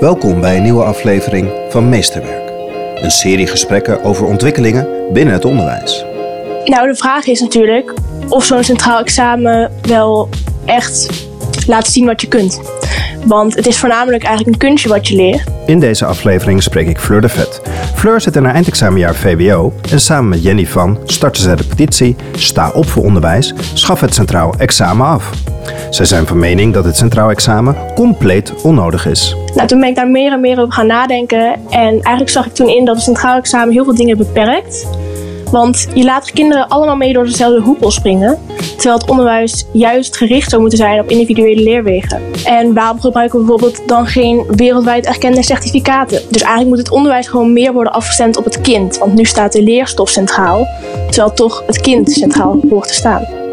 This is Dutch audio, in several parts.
Welkom bij een nieuwe aflevering van Meesterwerk. Een serie gesprekken over ontwikkelingen binnen het onderwijs. Nou, de vraag is natuurlijk of zo'n centraal examen wel echt laat zien wat je kunt. Want het is voornamelijk eigenlijk een kunstje wat je leert. In deze aflevering spreek ik Fleur de Vet. Fleur zit in haar eindexamenjaar VWO en samen met Jenny van starten zij de petitie Sta op voor onderwijs, schaf het centraal examen af. Zij zijn van mening dat het centraal examen compleet onnodig is. Nou, toen ben ik daar meer en meer over gaan nadenken. En eigenlijk zag ik toen in dat het centraal examen heel veel dingen beperkt. Want je laat kinderen allemaal mee door dezelfde hoepel springen. Terwijl het onderwijs juist gericht zou moeten zijn op individuele leerwegen. En waarom gebruiken we bijvoorbeeld dan geen wereldwijd erkende certificaten? Dus eigenlijk moet het onderwijs gewoon meer worden afgestemd op het kind. Want nu staat de leerstof centraal, terwijl toch het kind centraal hoort te staan.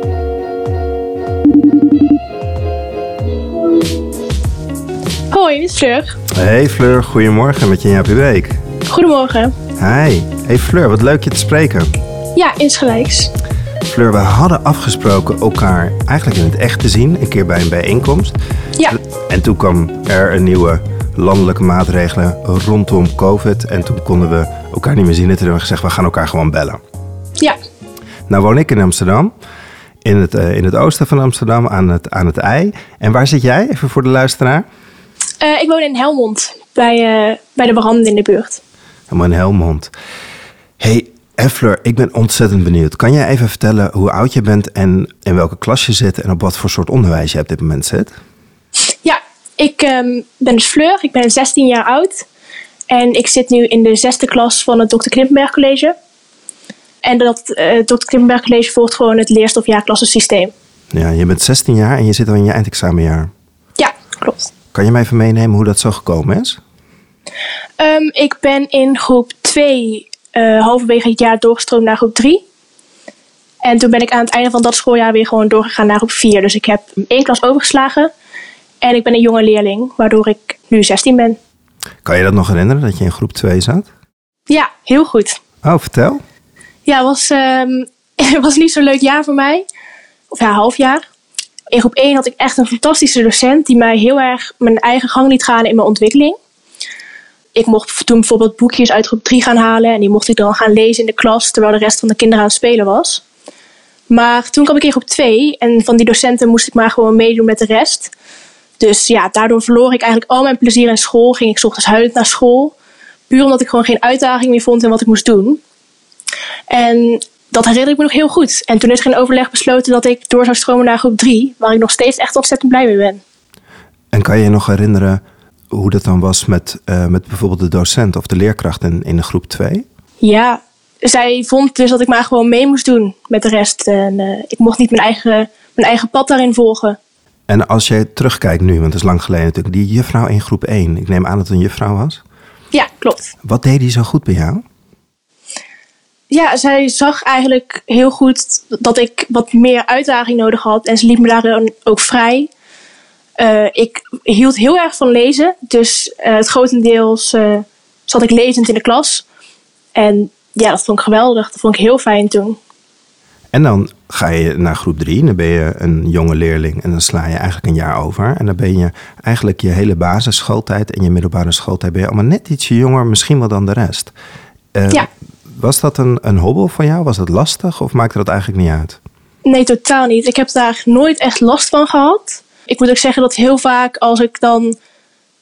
Hoi, dit is Fleur. Hey Fleur, goedemorgen met je in jouw week. Goedemorgen. Hi. Hey Fleur, wat leuk je te spreken. Ja, insgelijks. Fleur, we hadden afgesproken elkaar eigenlijk in het echt te zien, een keer bij een bijeenkomst. Ja. En toen kwam er een nieuwe landelijke maatregelen rondom COVID. En toen konden we elkaar niet meer zien. En toen hebben we gezegd, we gaan elkaar gewoon bellen. Ja. Nou woon ik in Amsterdam. In het, uh, in het oosten van Amsterdam, aan het, aan het IJ. En waar zit jij, even voor de luisteraar? Uh, ik woon in Helmond, bij, uh, bij de branden in de buurt. Helemaal in Helmond. Hey, Fleur, ik ben ontzettend benieuwd. Kan jij even vertellen hoe oud je bent en in welke klas je zit en op wat voor soort onderwijs je op dit moment zit? Ja, ik um, ben dus Fleur, ik ben 16 jaar oud en ik zit nu in de zesde klas van het Dr. Knippenberg College. En dat uh, Dr. Knippenberg College volgt gewoon het leerstofjaarklassensysteem. Ja, je bent 16 jaar en je zit al in je eindexamenjaar. Ja, klopt. Kan je mij even meenemen hoe dat zo gekomen is? Um, ik ben in groep 2 uh, halverwege het jaar doorgestroomd naar groep 3. En toen ben ik aan het einde van dat schooljaar weer gewoon doorgegaan naar groep 4. Dus ik heb één klas overgeslagen. En ik ben een jonge leerling, waardoor ik nu 16 ben. Kan je dat nog herinneren, dat je in groep 2 zat? Ja, heel goed. Oh, vertel. Ja, het was, um, was niet zo'n leuk jaar voor mij. Of ja, half jaar. In groep 1 had ik echt een fantastische docent die mij heel erg mijn eigen gang liet gaan in mijn ontwikkeling ik mocht toen bijvoorbeeld boekjes uit groep 3 gaan halen. En die mocht ik dan gaan lezen in de klas, terwijl de rest van de kinderen aan het spelen was. Maar toen kwam ik in groep 2 en van die docenten moest ik maar gewoon meedoen met de rest. Dus ja, daardoor verloor ik eigenlijk al mijn plezier in school. Ging ik ochtends huilend naar school. Puur omdat ik gewoon geen uitdaging meer vond in wat ik moest doen. En dat herinner ik me nog heel goed. En toen is er in overleg besloten dat ik door zou stromen naar groep 3. Waar ik nog steeds echt ontzettend blij mee ben. En kan je je nog herinneren hoe dat dan was met, uh, met bijvoorbeeld de docent of de leerkracht in, in de groep 2? Ja, zij vond dus dat ik maar gewoon mee moest doen met de rest. En uh, ik mocht niet mijn eigen, mijn eigen pad daarin volgen. En als jij terugkijkt nu, want het is lang geleden natuurlijk, die juffrouw in groep 1, ik neem aan dat het een juffrouw was? Ja, klopt. Wat deed die zo goed bij jou? Ja, zij zag eigenlijk heel goed dat ik wat meer uitdaging nodig had. En ze liet me daar ook vrij. Uh, ik hield heel erg van lezen, dus uh, het grotendeels uh, zat ik lezend in de klas. En ja, dat vond ik geweldig. Dat vond ik heel fijn toen. En dan ga je naar groep drie, dan ben je een jonge leerling en dan sla je eigenlijk een jaar over. En dan ben je eigenlijk je hele basisschooltijd en je middelbare schooltijd ben je allemaal net ietsje jonger, misschien wel dan de rest. ja. Was dat een, een hobbel van jou? Was dat lastig of maakte dat eigenlijk niet uit? Nee, totaal niet. Ik heb daar nooit echt last van gehad. Ik moet ook zeggen dat heel vaak als ik dan uh,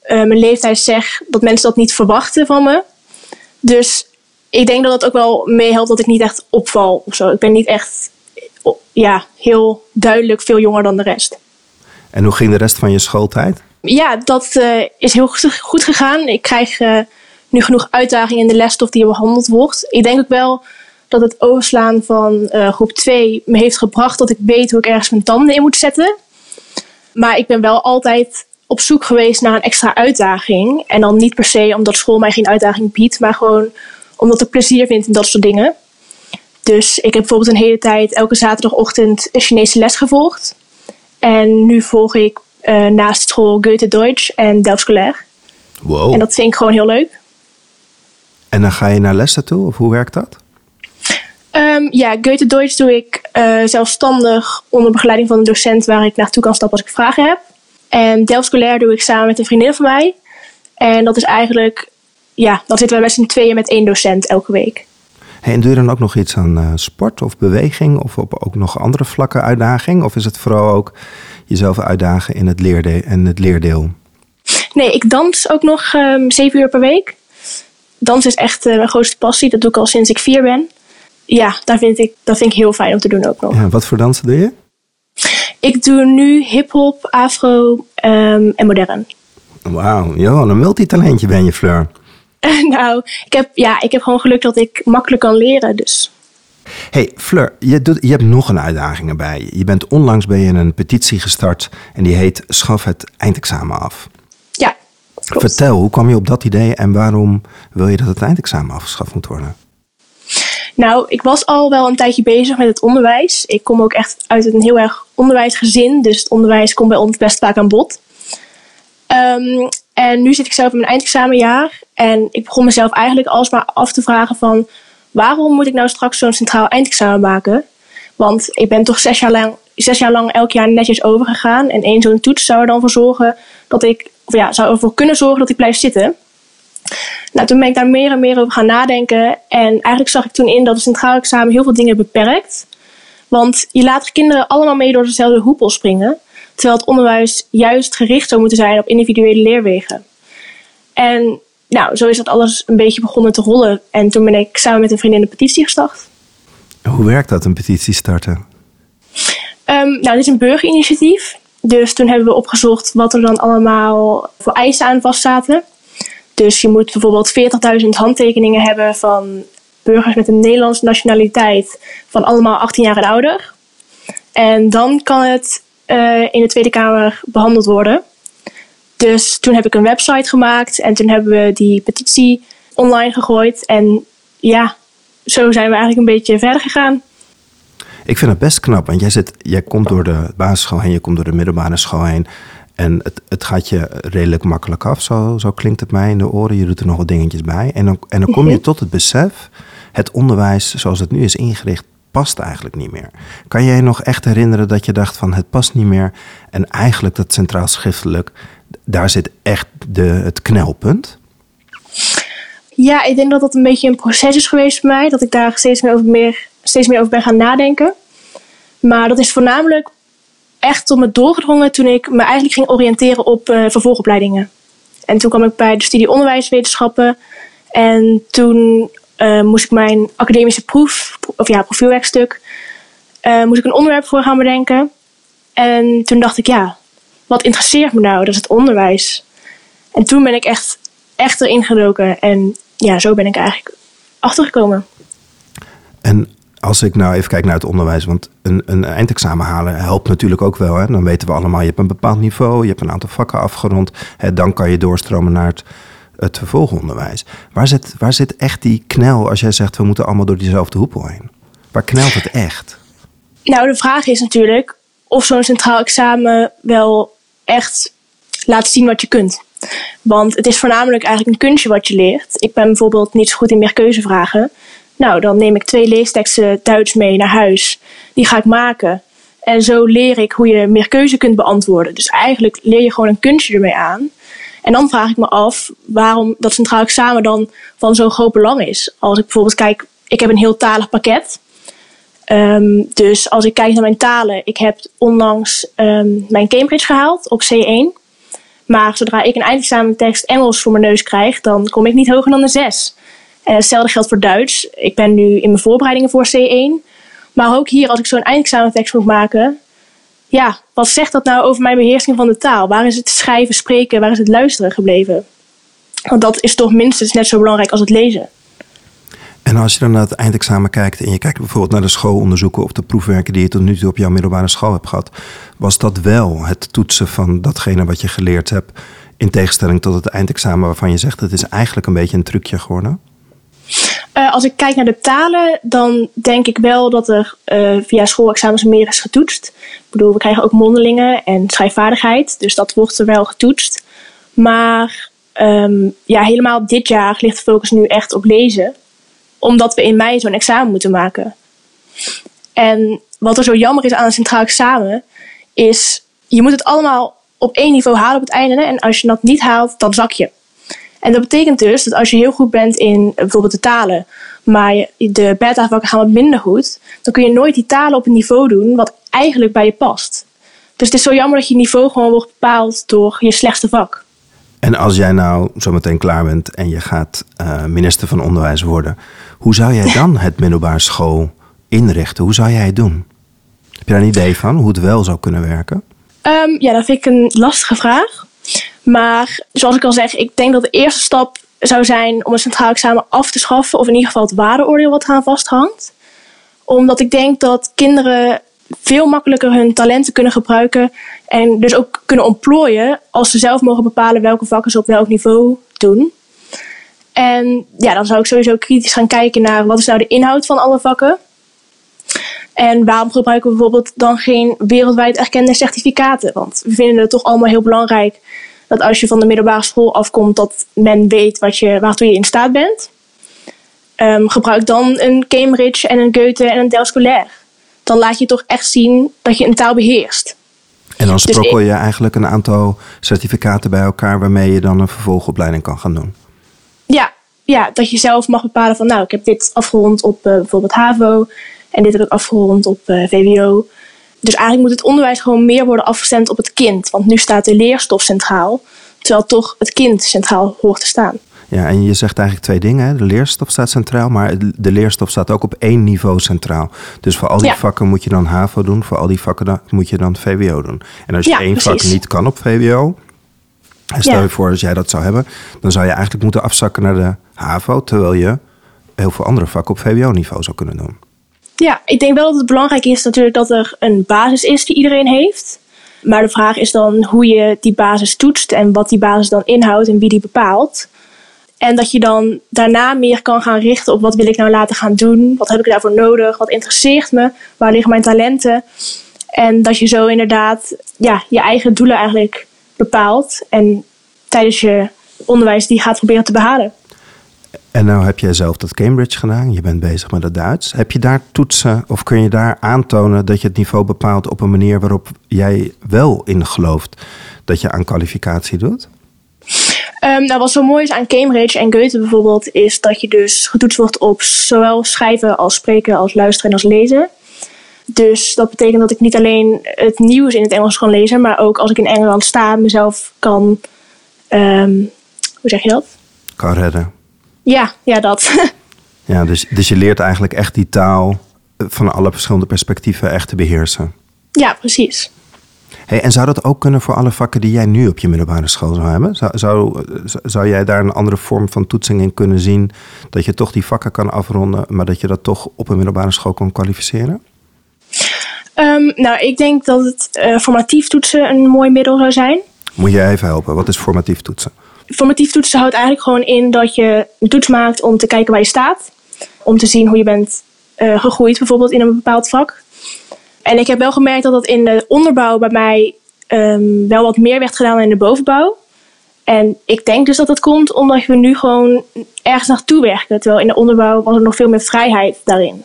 mijn leeftijd zeg, dat mensen dat niet verwachten van me. Dus ik denk dat het ook wel meehelpt dat ik niet echt opval of zo. Ik ben niet echt ja, heel duidelijk veel jonger dan de rest. En hoe ging de rest van je schooltijd? Ja, dat uh, is heel goed gegaan. Ik krijg uh, nu genoeg uitdagingen in de lesstof die behandeld wordt. Ik denk ook wel dat het overslaan van groep 2 me heeft gebracht dat ik weet hoe ik ergens mijn tanden in moet zetten. Maar ik ben wel altijd op zoek geweest naar een extra uitdaging. En dan niet per se omdat school mij geen uitdaging biedt, maar gewoon omdat ik plezier vind in dat soort dingen. Dus ik heb bijvoorbeeld een hele tijd elke zaterdagochtend een Chinese les gevolgd. En nu volg ik uh, naast school Goethe Deutsch en Delft Scolaire. Wow. En dat vind ik gewoon heel leuk. En dan ga je naar lessen toe, of hoe werkt dat? Um, ja, Goethe Deutsch doe ik uh, zelfstandig onder begeleiding van een docent waar ik naartoe kan stappen als ik vragen heb. En Delft Scolaire doe ik samen met een vriendin van mij. En dat is eigenlijk, ja, dan zitten we met z'n tweeën met één docent elke week. Hey, en doe je dan ook nog iets aan uh, sport of beweging of op ook nog andere vlakken uitdaging? Of is het vooral ook jezelf uitdagen in het, leerde en het leerdeel? Nee, ik dans ook nog um, zeven uur per week. Dans is echt uh, mijn grootste passie. Dat doe ik al sinds ik vier ben. Ja, daar vind ik, dat vind ik heel fijn om te doen ook nog. Ja, wat voor dansen doe je? Ik doe nu hip-hop, afro um, en modern. Wauw, joh, een multitalentje ben je, Fleur. nou, ik heb, ja, ik heb gewoon geluk dat ik makkelijk kan leren. Dus. Hey Fleur, je, doet, je hebt nog een uitdaging erbij. Je bent onlangs bij je een petitie gestart en die heet Schaf het eindexamen af. Klopt. Vertel, hoe kwam je op dat idee en waarom wil je dat het eindexamen afgeschaft moet worden? Nou, ik was al wel een tijdje bezig met het onderwijs. Ik kom ook echt uit een heel erg onderwijsgezin, dus het onderwijs komt bij ons best vaak aan bod. Um, en nu zit ik zelf in mijn eindexamenjaar en ik begon mezelf eigenlijk alsmaar af te vragen van waarom moet ik nou straks zo'n centraal eindexamen maken? Want ik ben toch zes jaar lang, zes jaar lang elk jaar netjes overgegaan en één zo'n toets zou er dan voor zorgen dat ik, of ja, zou ervoor kunnen zorgen dat ik blijf zitten. Nou, toen ben ik daar meer en meer over gaan nadenken. En eigenlijk zag ik toen in dat het centraal examen heel veel dingen beperkt. Want je laat kinderen allemaal mee door dezelfde hoepel springen. Terwijl het onderwijs juist gericht zou moeten zijn op individuele leerwegen. En nou, zo is dat alles een beetje begonnen te rollen. En toen ben ik samen met een vriendin een petitie gestart. Hoe werkt dat, een petitie starten? Um, nou, dit is een burgerinitiatief. Dus toen hebben we opgezocht wat er dan allemaal voor eisen aan vast zaten. Dus je moet bijvoorbeeld 40.000 handtekeningen hebben van burgers met een Nederlandse nationaliteit van allemaal 18 jaar en ouder. En dan kan het uh, in de Tweede Kamer behandeld worden. Dus toen heb ik een website gemaakt en toen hebben we die petitie online gegooid. En ja, zo zijn we eigenlijk een beetje verder gegaan. Ik vind het best knap, want jij, zit, jij komt door de basisschool heen, je komt door de middelbare school heen. En het, het gaat je redelijk makkelijk af, zo, zo klinkt het mij in de oren. Je doet er nog wat dingetjes bij. En dan, en dan kom je mhm. tot het besef, het onderwijs zoals het nu is ingericht, past eigenlijk niet meer. Kan jij je nog echt herinneren dat je dacht van het past niet meer en eigenlijk dat centraal schriftelijk, daar zit echt de, het knelpunt? Ja, ik denk dat dat een beetje een proces is geweest bij mij, dat ik daar steeds meer over, meer, steeds meer over ben gaan nadenken. Maar dat is voornamelijk echt tot me doorgedrongen toen ik me eigenlijk ging oriënteren op uh, vervolgopleidingen. En toen kwam ik bij de studie onderwijswetenschappen en toen uh, moest ik mijn academische proef, of ja, profielwerkstuk, uh, moest ik een onderwerp voor gaan bedenken. En toen dacht ik, ja, wat interesseert me nou? Dat is het onderwijs. En toen ben ik echt, echt erin gedoken. En ja, zo ben ik eigenlijk achtergekomen. En als ik nou even kijk naar het onderwijs, want een, een eindexamen halen helpt natuurlijk ook wel. Hè? Dan weten we allemaal, je hebt een bepaald niveau, je hebt een aantal vakken afgerond. Hè? Dan kan je doorstromen naar het vervolgonderwijs. Waar zit, waar zit echt die knel als jij zegt we moeten allemaal door diezelfde hoepel heen? Waar knelt het echt? Nou, de vraag is natuurlijk of zo'n centraal examen wel echt laat zien wat je kunt. Want het is voornamelijk eigenlijk een kunstje wat je leert. Ik ben bijvoorbeeld niet zo goed in meer keuzevragen. Nou, dan neem ik twee leesteksten Duits mee naar huis. Die ga ik maken. En zo leer ik hoe je meer keuze kunt beantwoorden. Dus eigenlijk leer je gewoon een kunstje ermee aan. En dan vraag ik me af waarom dat centraal examen dan van zo'n groot belang is. Als ik bijvoorbeeld kijk, ik heb een heel talig pakket. Um, dus als ik kijk naar mijn talen, ik heb onlangs um, mijn Cambridge gehaald op C1. Maar zodra ik een eindexamentekst Engels voor mijn neus krijg, dan kom ik niet hoger dan een 6. En hetzelfde geldt voor Duits. Ik ben nu in mijn voorbereidingen voor C1. Maar ook hier, als ik zo'n eindexamentekst moet maken, ja, wat zegt dat nou over mijn beheersing van de taal? Waar is het schrijven, spreken, waar is het luisteren gebleven? Want dat is toch minstens net zo belangrijk als het lezen. En als je dan naar het eindexamen kijkt en je kijkt bijvoorbeeld naar de schoolonderzoeken of de proefwerken die je tot nu toe op jouw middelbare school hebt gehad, was dat wel het toetsen van datgene wat je geleerd hebt, in tegenstelling tot het eindexamen waarvan je zegt het is eigenlijk een beetje een trucje geworden? Uh, als ik kijk naar de talen, dan denk ik wel dat er uh, via schoolexamens meer is getoetst. Ik bedoel, we krijgen ook mondelingen en schrijfvaardigheid, dus dat wordt er wel getoetst. Maar um, ja, helemaal dit jaar ligt de focus nu echt op lezen, omdat we in mei zo'n examen moeten maken. En wat er zo jammer is aan een centraal examen, is je moet het allemaal op één niveau halen op het einde. En als je dat niet haalt, dan zak je. En dat betekent dus dat als je heel goed bent in bijvoorbeeld de talen, maar de beta-vakken gaan wat minder goed, dan kun je nooit die talen op een niveau doen wat eigenlijk bij je past. Dus het is zo jammer dat je niveau gewoon wordt bepaald door je slechtste vak. En als jij nou zometeen klaar bent en je gaat uh, minister van Onderwijs worden, hoe zou jij dan het middelbare school inrichten? Hoe zou jij het doen? Heb je daar een idee van hoe het wel zou kunnen werken? Um, ja, dat vind ik een lastige vraag. Maar zoals ik al zeg, ik denk dat de eerste stap zou zijn om een centraal examen af te schaffen, of in ieder geval het waardeoordeel wat eraan vasthangt. Omdat ik denk dat kinderen veel makkelijker hun talenten kunnen gebruiken en dus ook kunnen ontplooien als ze zelf mogen bepalen welke vakken ze op welk niveau doen. En ja, dan zou ik sowieso kritisch gaan kijken naar wat is nou de inhoud van alle vakken. En waarom gebruiken we bijvoorbeeld dan geen wereldwijd erkende certificaten? Want we vinden het toch allemaal heel belangrijk dat als je van de middelbare school afkomt, dat men weet wat je, waartoe je in staat bent. Um, gebruik dan een Cambridge en een Goethe en een Del Scolaire. Dan laat je toch echt zien dat je een taal beheerst. En dan dus sprokkel je eigenlijk een aantal certificaten bij elkaar waarmee je dan een vervolgopleiding kan gaan doen. Ja, ja dat je zelf mag bepalen van nou, ik heb dit afgerond op uh, bijvoorbeeld HAVO en dit heb ik afgerond op uh, VWO. Dus eigenlijk moet het onderwijs gewoon meer worden afgestemd op het kind. Want nu staat de leerstof centraal, terwijl toch het kind centraal hoort te staan. Ja, en je zegt eigenlijk twee dingen. De leerstof staat centraal, maar de leerstof staat ook op één niveau centraal. Dus voor al die vakken moet je dan HAVO doen, voor al die vakken moet je dan VWO doen. En als je één vak niet kan op VWO, en stel je voor als jij dat zou hebben, dan zou je eigenlijk moeten afzakken naar de HAVO, terwijl je heel veel andere vakken op VWO-niveau zou kunnen doen. Ja, ik denk wel dat het belangrijk is natuurlijk dat er een basis is die iedereen heeft. Maar de vraag is dan hoe je die basis toetst en wat die basis dan inhoudt en wie die bepaalt. En dat je dan daarna meer kan gaan richten op wat wil ik nou laten gaan doen, wat heb ik daarvoor nodig, wat interesseert me, waar liggen mijn talenten. En dat je zo inderdaad ja, je eigen doelen eigenlijk bepaalt en tijdens je onderwijs die gaat proberen te behalen. En nou heb jij zelf dat Cambridge gedaan, je bent bezig met het Duits. Heb je daar toetsen of kun je daar aantonen dat je het niveau bepaalt op een manier waarop jij wel in gelooft dat je aan kwalificatie doet? Um, nou, wat zo mooi is aan Cambridge en Goethe bijvoorbeeld, is dat je dus getoetst wordt op zowel schrijven als spreken, als luisteren en als lezen. Dus dat betekent dat ik niet alleen het nieuws in het Engels kan lezen, maar ook als ik in Engeland sta, mezelf kan. Um, hoe zeg je dat? Kan redden. Ja, ja, dat. ja, dus, dus je leert eigenlijk echt die taal van alle verschillende perspectieven echt te beheersen. Ja, precies. Hey, en zou dat ook kunnen voor alle vakken die jij nu op je middelbare school zou hebben? Zou, zou, zou jij daar een andere vorm van toetsing in kunnen zien? Dat je toch die vakken kan afronden, maar dat je dat toch op een middelbare school kan kwalificeren? Um, nou, ik denk dat het uh, formatief toetsen een mooi middel zou zijn. Moet je even helpen? Wat is formatief toetsen? Formatief toetsen houdt eigenlijk gewoon in dat je een toets maakt om te kijken waar je staat. Om te zien hoe je bent uh, gegroeid, bijvoorbeeld in een bepaald vak. En ik heb wel gemerkt dat dat in de onderbouw bij mij um, wel wat meer werd gedaan dan in de bovenbouw. En ik denk dus dat dat komt omdat we nu gewoon ergens naartoe werken. Terwijl in de onderbouw was er nog veel meer vrijheid daarin.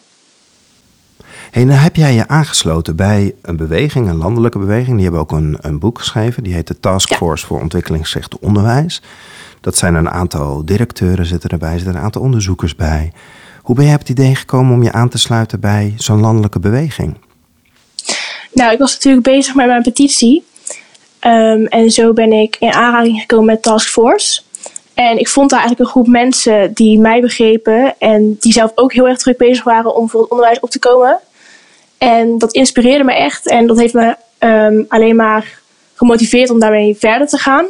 Hey, nou heb jij je aangesloten bij een beweging, een landelijke beweging. Die hebben ook een, een boek geschreven. Die heet de Task Force voor Ontwikkelingsgericht Onderwijs. Dat zijn een aantal directeuren zitten erbij, zitten een aantal onderzoekers bij. Hoe ben je op het idee gekomen om je aan te sluiten bij zo'n landelijke beweging? Nou, ik was natuurlijk bezig met mijn petitie. Um, en zo ben ik in aanraking gekomen met Task Force. En ik vond daar eigenlijk een groep mensen die mij begrepen en die zelf ook heel erg druk bezig waren om voor het onderwijs op te komen. En dat inspireerde me echt en dat heeft me um, alleen maar gemotiveerd om daarmee verder te gaan.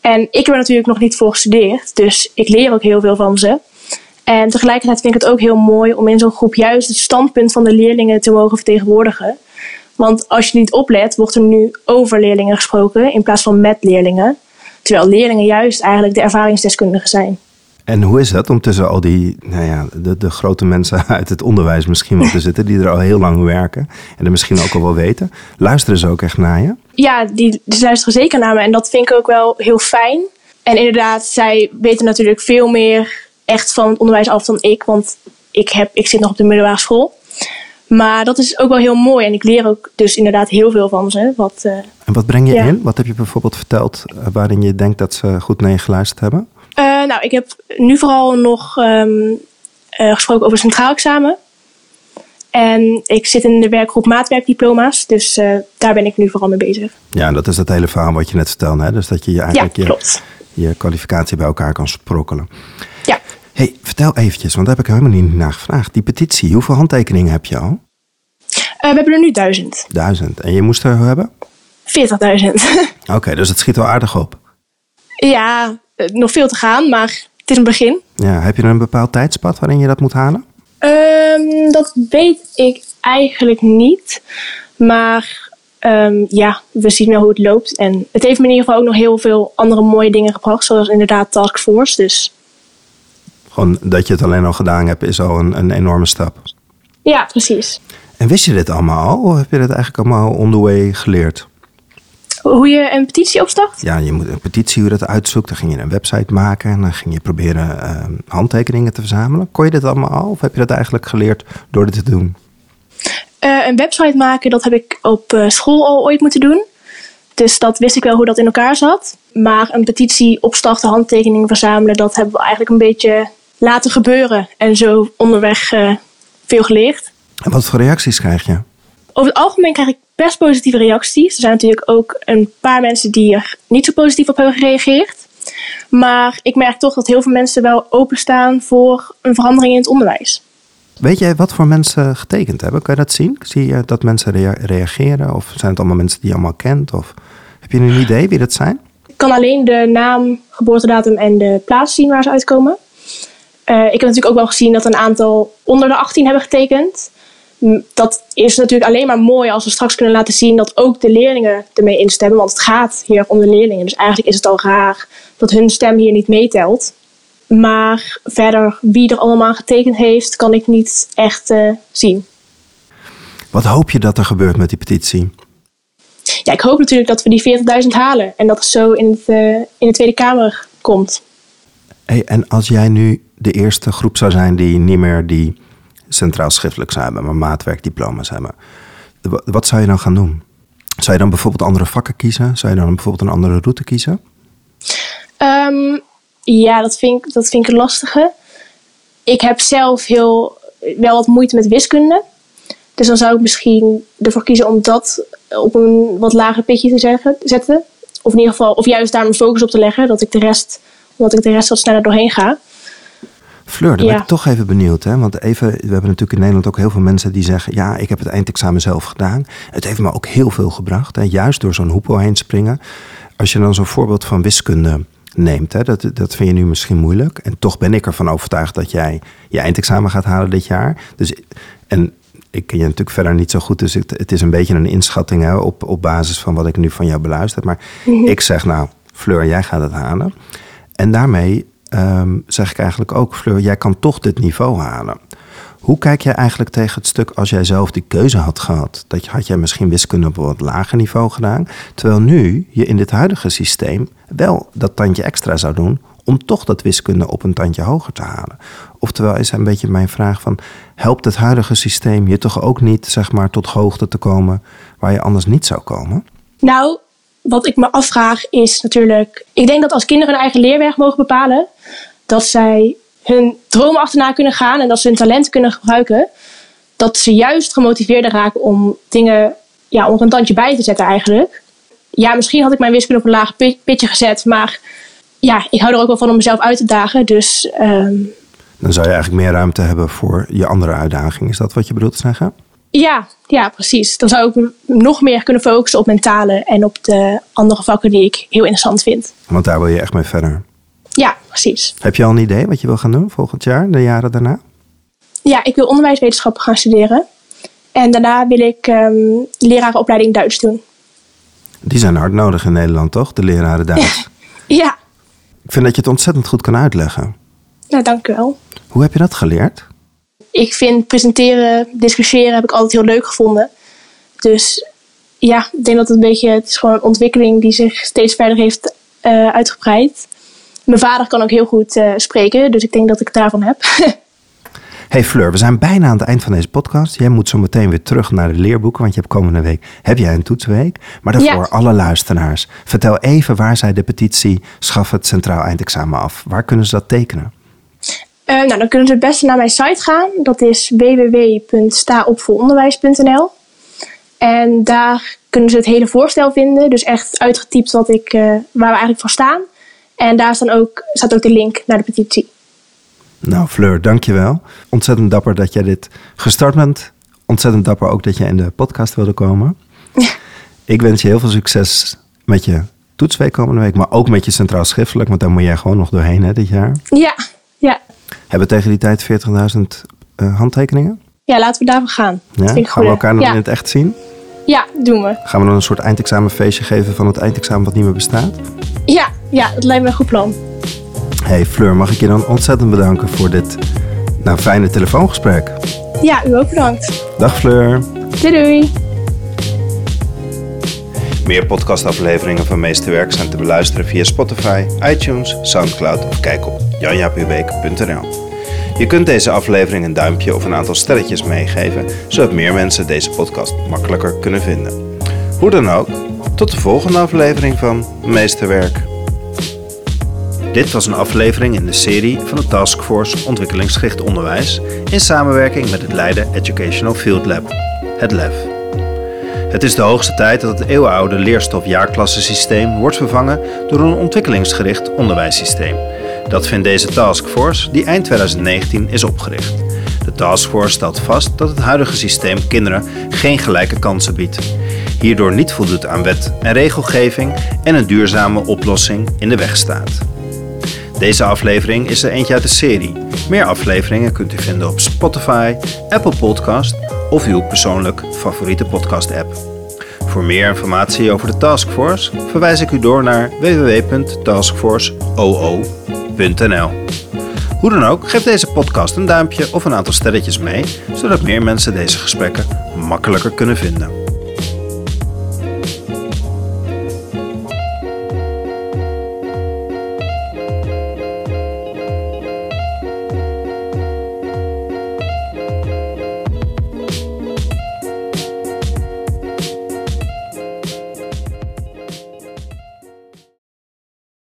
En ik heb er natuurlijk nog niet voor gestudeerd, dus ik leer ook heel veel van ze. En tegelijkertijd vind ik het ook heel mooi om in zo'n groep juist het standpunt van de leerlingen te mogen vertegenwoordigen. Want als je niet oplet, wordt er nu over leerlingen gesproken in plaats van met leerlingen. Terwijl leerlingen juist eigenlijk de ervaringsdeskundigen zijn. En hoe is dat om tussen al die, nou ja, de, de grote mensen uit het onderwijs misschien wel te zitten, die er al heel lang werken en er misschien ook al wel weten? Luisteren ze ook echt naar je? Ja, die, die luisteren zeker naar me en dat vind ik ook wel heel fijn. En inderdaad, zij weten natuurlijk veel meer echt van het onderwijs af dan ik, want ik, heb, ik zit nog op de middelbare school. Maar dat is ook wel heel mooi en ik leer ook dus inderdaad heel veel van ze. Wat, uh, en wat breng je in? Wat heb je bijvoorbeeld verteld uh, waarin je denkt dat ze goed naar je geluisterd hebben? Nou, ik heb nu vooral nog ehm, eh, gesproken over centraal examen. En ik zit in de werkgroep maatwerkdiploma's, dus uh, daar ben ik nu vooral mee bezig. Ja, dat is het hele verhaal wat je net vertelde, hè? Dus dat je eigenlijk ja, je, je kwalificatie bij elkaar kan sprokkelen. Ja. hey, vertel eventjes, want daar heb ik helemaal niet naar gevraagd. Die petitie, hoeveel handtekeningen heb je al? Uh, we hebben er nu duizend. Duizend. En je moest er hebben? 40.000. Oké, dus het schiet wel aardig op. Ja, nog veel te gaan, maar het is een begin. Ja, heb je een bepaald tijdspad waarin je dat moet halen? Um, dat weet ik eigenlijk niet. Maar um, ja, we zien wel hoe het loopt. En het heeft me in ieder geval ook nog heel veel andere mooie dingen gebracht. Zoals inderdaad Task Force. Dus. Gewoon dat je het alleen al gedaan hebt is al een, een enorme stap. Ja, precies. En wist je dit allemaal al? Of heb je dit eigenlijk allemaal on the way geleerd? Hoe je een petitie opstart? Ja, je moet een petitie, hoe dat uitzoekt. Dan ging je een website maken en dan ging je proberen uh, handtekeningen te verzamelen. Kon je dit allemaal al of heb je dat eigenlijk geleerd door dit te doen? Uh, een website maken, dat heb ik op uh, school al ooit moeten doen. Dus dat wist ik wel hoe dat in elkaar zat. Maar een petitie opstarten, handtekeningen verzamelen, dat hebben we eigenlijk een beetje laten gebeuren. En zo onderweg veel geleerd. En wat voor reacties krijg je? Over het algemeen krijg ik best positieve reacties. Er zijn natuurlijk ook een paar mensen die er niet zo positief op hebben gereageerd. Maar ik merk toch dat heel veel mensen wel openstaan voor een verandering in het onderwijs. Weet jij wat voor mensen getekend hebben? Kan je dat zien? Zie je dat mensen reageren? Of zijn het allemaal mensen die je allemaal kent? Of heb je een idee wie dat zijn? Ik kan alleen de naam, geboortedatum en de plaats zien waar ze uitkomen. Uh, ik heb natuurlijk ook wel gezien dat een aantal onder de 18 hebben getekend dat is natuurlijk alleen maar mooi als we straks kunnen laten zien dat ook de leerlingen ermee instemmen. Want het gaat hier om de leerlingen. Dus eigenlijk is het al raar dat hun stem hier niet meetelt. Maar verder, wie er allemaal getekend heeft, kan ik niet echt uh, zien. Wat hoop je dat er gebeurt met die petitie? Ja, ik hoop natuurlijk dat we die 40.000 halen en dat het zo in, het, uh, in de Tweede Kamer komt. Hey, en als jij nu de eerste groep zou zijn die niet meer die centraal schriftelijk hebben, maar maatwerkdiploma's hebben. Wat zou je dan gaan doen? Zou je dan bijvoorbeeld andere vakken kiezen? Zou je dan bijvoorbeeld een andere route kiezen? Um, ja, dat vind, ik, dat vind ik een lastige. Ik heb zelf heel, wel wat moeite met wiskunde. Dus dan zou ik misschien ervoor kiezen om dat op een wat lager pitje te zetten. Of in ieder geval, of juist daar mijn focus op te leggen. Dat ik de rest, omdat ik de rest wat sneller doorheen ga. Fleur, daar ben ik toch even benieuwd. Hè? Want even, we hebben natuurlijk in Nederland ook heel veel mensen die zeggen... ja, ik heb het eindexamen zelf gedaan. Het heeft me ook heel veel gebracht. Hè? Juist door zo'n hoepel heen springen. Als je dan zo'n voorbeeld van wiskunde neemt... Hè? Dat, dat vind je nu misschien moeilijk. En toch ben ik ervan overtuigd dat jij je eindexamen gaat halen dit jaar. Dus, en ik ken je natuurlijk verder niet zo goed. Dus het, het is een beetje een inschatting hè, op, op basis van wat ik nu van jou beluister. Maar ik zeg nou, Fleur, jij gaat het halen. En daarmee um, zeg ik eigenlijk ook, Fleur, jij kan toch dit niveau halen. Hoe kijk jij eigenlijk tegen het stuk als jij zelf die keuze had gehad? Dat had jij misschien wiskunde op een wat lager niveau gedaan. Terwijl nu je in dit huidige systeem wel dat tandje extra zou doen om toch dat wiskunde op een tandje hoger te halen. Oftewel is een beetje mijn vraag van, helpt het huidige systeem je toch ook niet zeg maar tot hoogte te komen waar je anders niet zou komen? Nou, wat ik me afvraag is natuurlijk, ik denk dat als kinderen hun eigen leerweg mogen bepalen, dat zij hun dromen achterna kunnen gaan en dat ze hun talent kunnen gebruiken, dat ze juist gemotiveerder raken om dingen ja, om een tandje bij te zetten eigenlijk. Ja, misschien had ik mijn wiskunde op een laag pitje gezet, maar ja, ik hou er ook wel van om mezelf uit te dagen. Dus, um... Dan zou je eigenlijk meer ruimte hebben voor je andere uitdaging. Is dat wat je bedoelt te zeggen? Ja, ja, precies. Dan zou ik nog meer kunnen focussen op mentale en op de andere vakken die ik heel interessant vind. Want daar wil je echt mee verder. Ja, precies. Heb je al een idee wat je wil gaan doen volgend jaar, de jaren daarna? Ja, ik wil onderwijswetenschappen gaan studeren. En daarna wil ik um, lerarenopleiding Duits doen. Die zijn hard nodig in Nederland, toch? De leraren Duits. ja. Ik vind dat je het ontzettend goed kan uitleggen. Nou, dank u wel. Hoe heb je dat geleerd? ik vind presenteren, discussiëren heb ik altijd heel leuk gevonden. Dus ja, ik denk dat het een beetje, het is gewoon een ontwikkeling die zich steeds verder heeft uh, uitgebreid. Mijn vader kan ook heel goed uh, spreken, dus ik denk dat ik het daarvan heb. Hey Fleur, we zijn bijna aan het eind van deze podcast. Jij moet zo meteen weer terug naar de leerboeken, want je hebt komende week heb jij een toetsweek. Maar daarvoor Ja. alle luisteraars, vertel even waar zij de petitie Schaf het Centraal Eindexamen af. Waar kunnen ze dat tekenen? Eh, nou, dan kunnen ze het beste naar mijn site gaan. Dat is www.staopvoronderwijs.nl En daar kunnen ze het hele voorstel vinden. Dus echt uitgetypt wat ik, eh, waar we eigenlijk voor staan. En daar staan ook, staat ook de link naar de petitie. Nou, Fleur, dankjewel. Ontzettend dapper dat jij dit gestart bent. Ontzettend dapper ook dat je in de podcast wilde komen. Ik wens je heel veel succes met je toetsweek komende week, maar ook met je centraal schriftelijk, want daar moet jij gewoon nog doorheen hè, dit jaar. Ja, ja. Hebben we tegen die tijd 40.000 eh, handtekeningen? ja laten we daarvoor gaan. Ja? Dat vind ik Gaan we elkaar nog ja. in het echt zien? ja, doen we. Gaan we dan een soort eindexamenfeestje geven van het eindexamen wat niet meer bestaat? Ja, ja, dat lijkt me een goed plan. Hey Fleur, mag ik je dan ontzettend bedanken voor dit nou, fijne telefoongesprek. Ja, u ook bedankt. Dag Fleur. Doei doei. Meer podcastafleveringen van Meesterwerk zijn te beluisteren via Spotify, iTunes, Soundcloud of kijk op janjapubeek.nl. Je kunt deze aflevering een duimpje of een aantal sterretjes meegeven, zodat meer mensen deze podcast makkelijker kunnen vinden. Hoe dan ook, tot de volgende aflevering van Meesterwerk. Dit was een aflevering in de serie van de Taskforce Ontwikkelingsgericht Onderwijs in samenwerking met het Leiden Educational Field Lab, het LEF. Het is de hoogste tijd dat het eeuwenoude leerstof-jaarklassensysteem wordt vervangen door een ontwikkelingsgericht onderwijssysteem. Dat vindt deze taskforce, die eind 2019 is opgericht. De taskforce stelt vast dat het huidige systeem kinderen geen gelijke kansen biedt. Hierdoor niet voldoet aan wet en regelgeving en een duurzame oplossing in de weg staat. Deze aflevering is er eentje uit de serie. Meer afleveringen kunt u vinden op Spotify, Apple Podcast of uw persoonlijk favoriete podcast-app. Voor meer informatie over de Taskforce verwijs ik u door naar www.taskforceoo.nl. Hoe dan ook, geef deze podcast een duimpje of een aantal sterretjes mee, zodat meer mensen deze gesprekken makkelijker kunnen vinden.